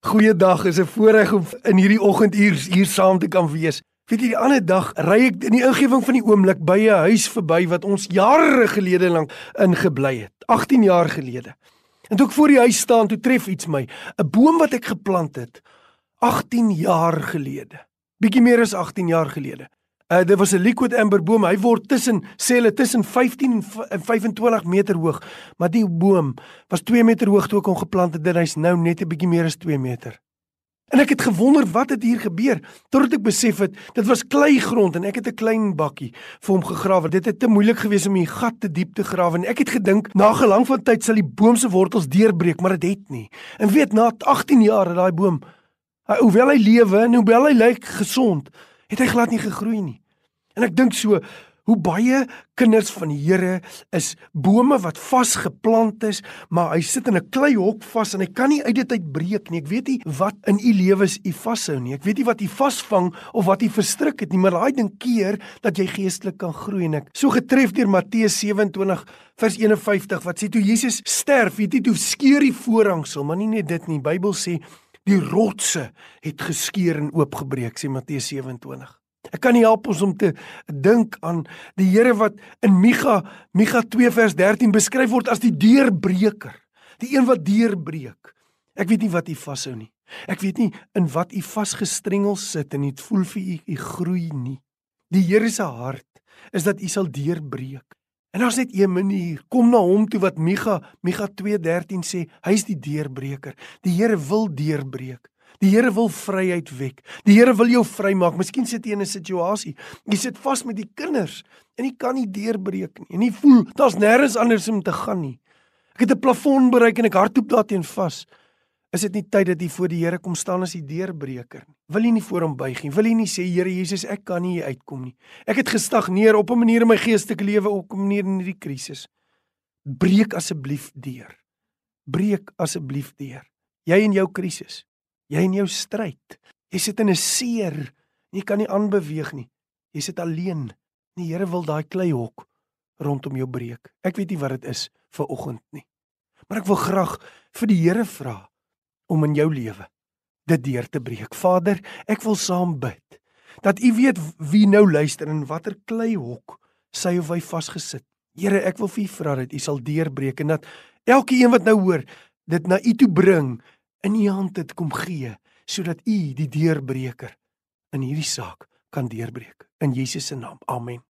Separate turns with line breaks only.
Goeiedag, is 'n voorreg om in hierdie oggenduur hier saam te kan wees. Weet jy, die ander dag ry ek in die ingewing van die oomblik by 'n huis verby wat ons jare gelede lank ingebly het, 18 jaar gelede. En toe ek voor die huis staan, toe tref iets my, 'n boom wat ek geplant het 18 jaar gelede. Bietjie meer as 18 jaar gelede. Uh dit was 'n liquid amber boom. Hy word tussen sê hulle tussen 15 en 25 meter hoog, maar die boom was 2 meter hoog toe ek hom geplant het. Dit is nou net 'n bietjie meer as 2 meter. En ek het gewonder wat het hier gebeur totdat ek besef het dit was kleigrond en ek het 'n klein bakkie vir hom gegrawe. Dit het te moeilik gewees om die gat te diep te grawe en ek het gedink na gelang van tyd sal die boom se wortels deurbreek, maar dit het nie. En weet na 18 jaar het daai boom hoewel hy lewe en hoewel hy lyk gesond, het hy glad nie gegroei nie. En ek dink so hoe baie kinders van die Here is bome wat vasgeplant is, maar hy sit in 'n kleihok vas en hy kan nie uit dit uitbreek nie. Ek weet nie wat in u lewens u vashou nie. Ek weet nie wat u vasvang of wat u verstrik het nie, maar daai ding keer dat jy geestelik kan groei en ek so getref deur Matteus 27 vers 51 wat sê toe Jesus sterf, weet jy toe skeur die voorhangsel, maar nie net dit nie. Die Bybel sê die rotse het geskeur en oopgebreek, sê Matteus 27. Ek kan nie help ons om te dink aan die Here wat in Micha Micha 2 vers 13 beskryf word as die deurbreker, die een wat deurbreek. Ek weet nie wat u vashou nie. Ek weet nie in wat u vasgestrengel sit en dit voel vir u u groei nie. Die Here se hart is dat u sal deurbreek. En daar's net een manier, kom na hom toe wat Micha Micha 2:13 sê, hy's die deurbreker. Die Here wil deurbreek. Die Here wil vryheid wek. Die Here wil jou vrymaak. Miskien sit jy in 'n situasie. Jy sit vas met die kinders en jy kan nie deurbreek nie. En jy voel daar's nêrens anders om te gaan nie. Ek het 'n plafon bereik en ek hardloop daarteen vas. Is dit nie tyd dat jy voor die Here kom staan as die deurbreker nie? Wil jy nie voor hom buig nie? Wil jy nie sê Here Jesus, ek kan nie uitkom nie. Ek het gestagneer op 'n manier in my geestelike lewe, op 'n manier in hierdie krisis. Breek asseblief deur. Breek asseblief deur. Jy in jou krisis. Jy in jou stryd. Jy sit in 'n seer. Jy kan nie aanbeweeg nie. Jy sit alleen. Die Here wil daai kleihok rondom jou breek. Ek weet nie wat dit is vir oggend nie. Maar ek wil graag vir die Here vra om in jou lewe dit deur te breek. Vader, ek wil saam bid dat U weet wie nou luister en watter kleihok sy of hy vasgesit. Here, ek wil vir U vra dat U sal deurbreek en dat elke een wat nou hoor dit na U toe bring in u hand het kom gee sodat u die deurbreker in hierdie saak kan deurbreek in Jesus se naam. Amen.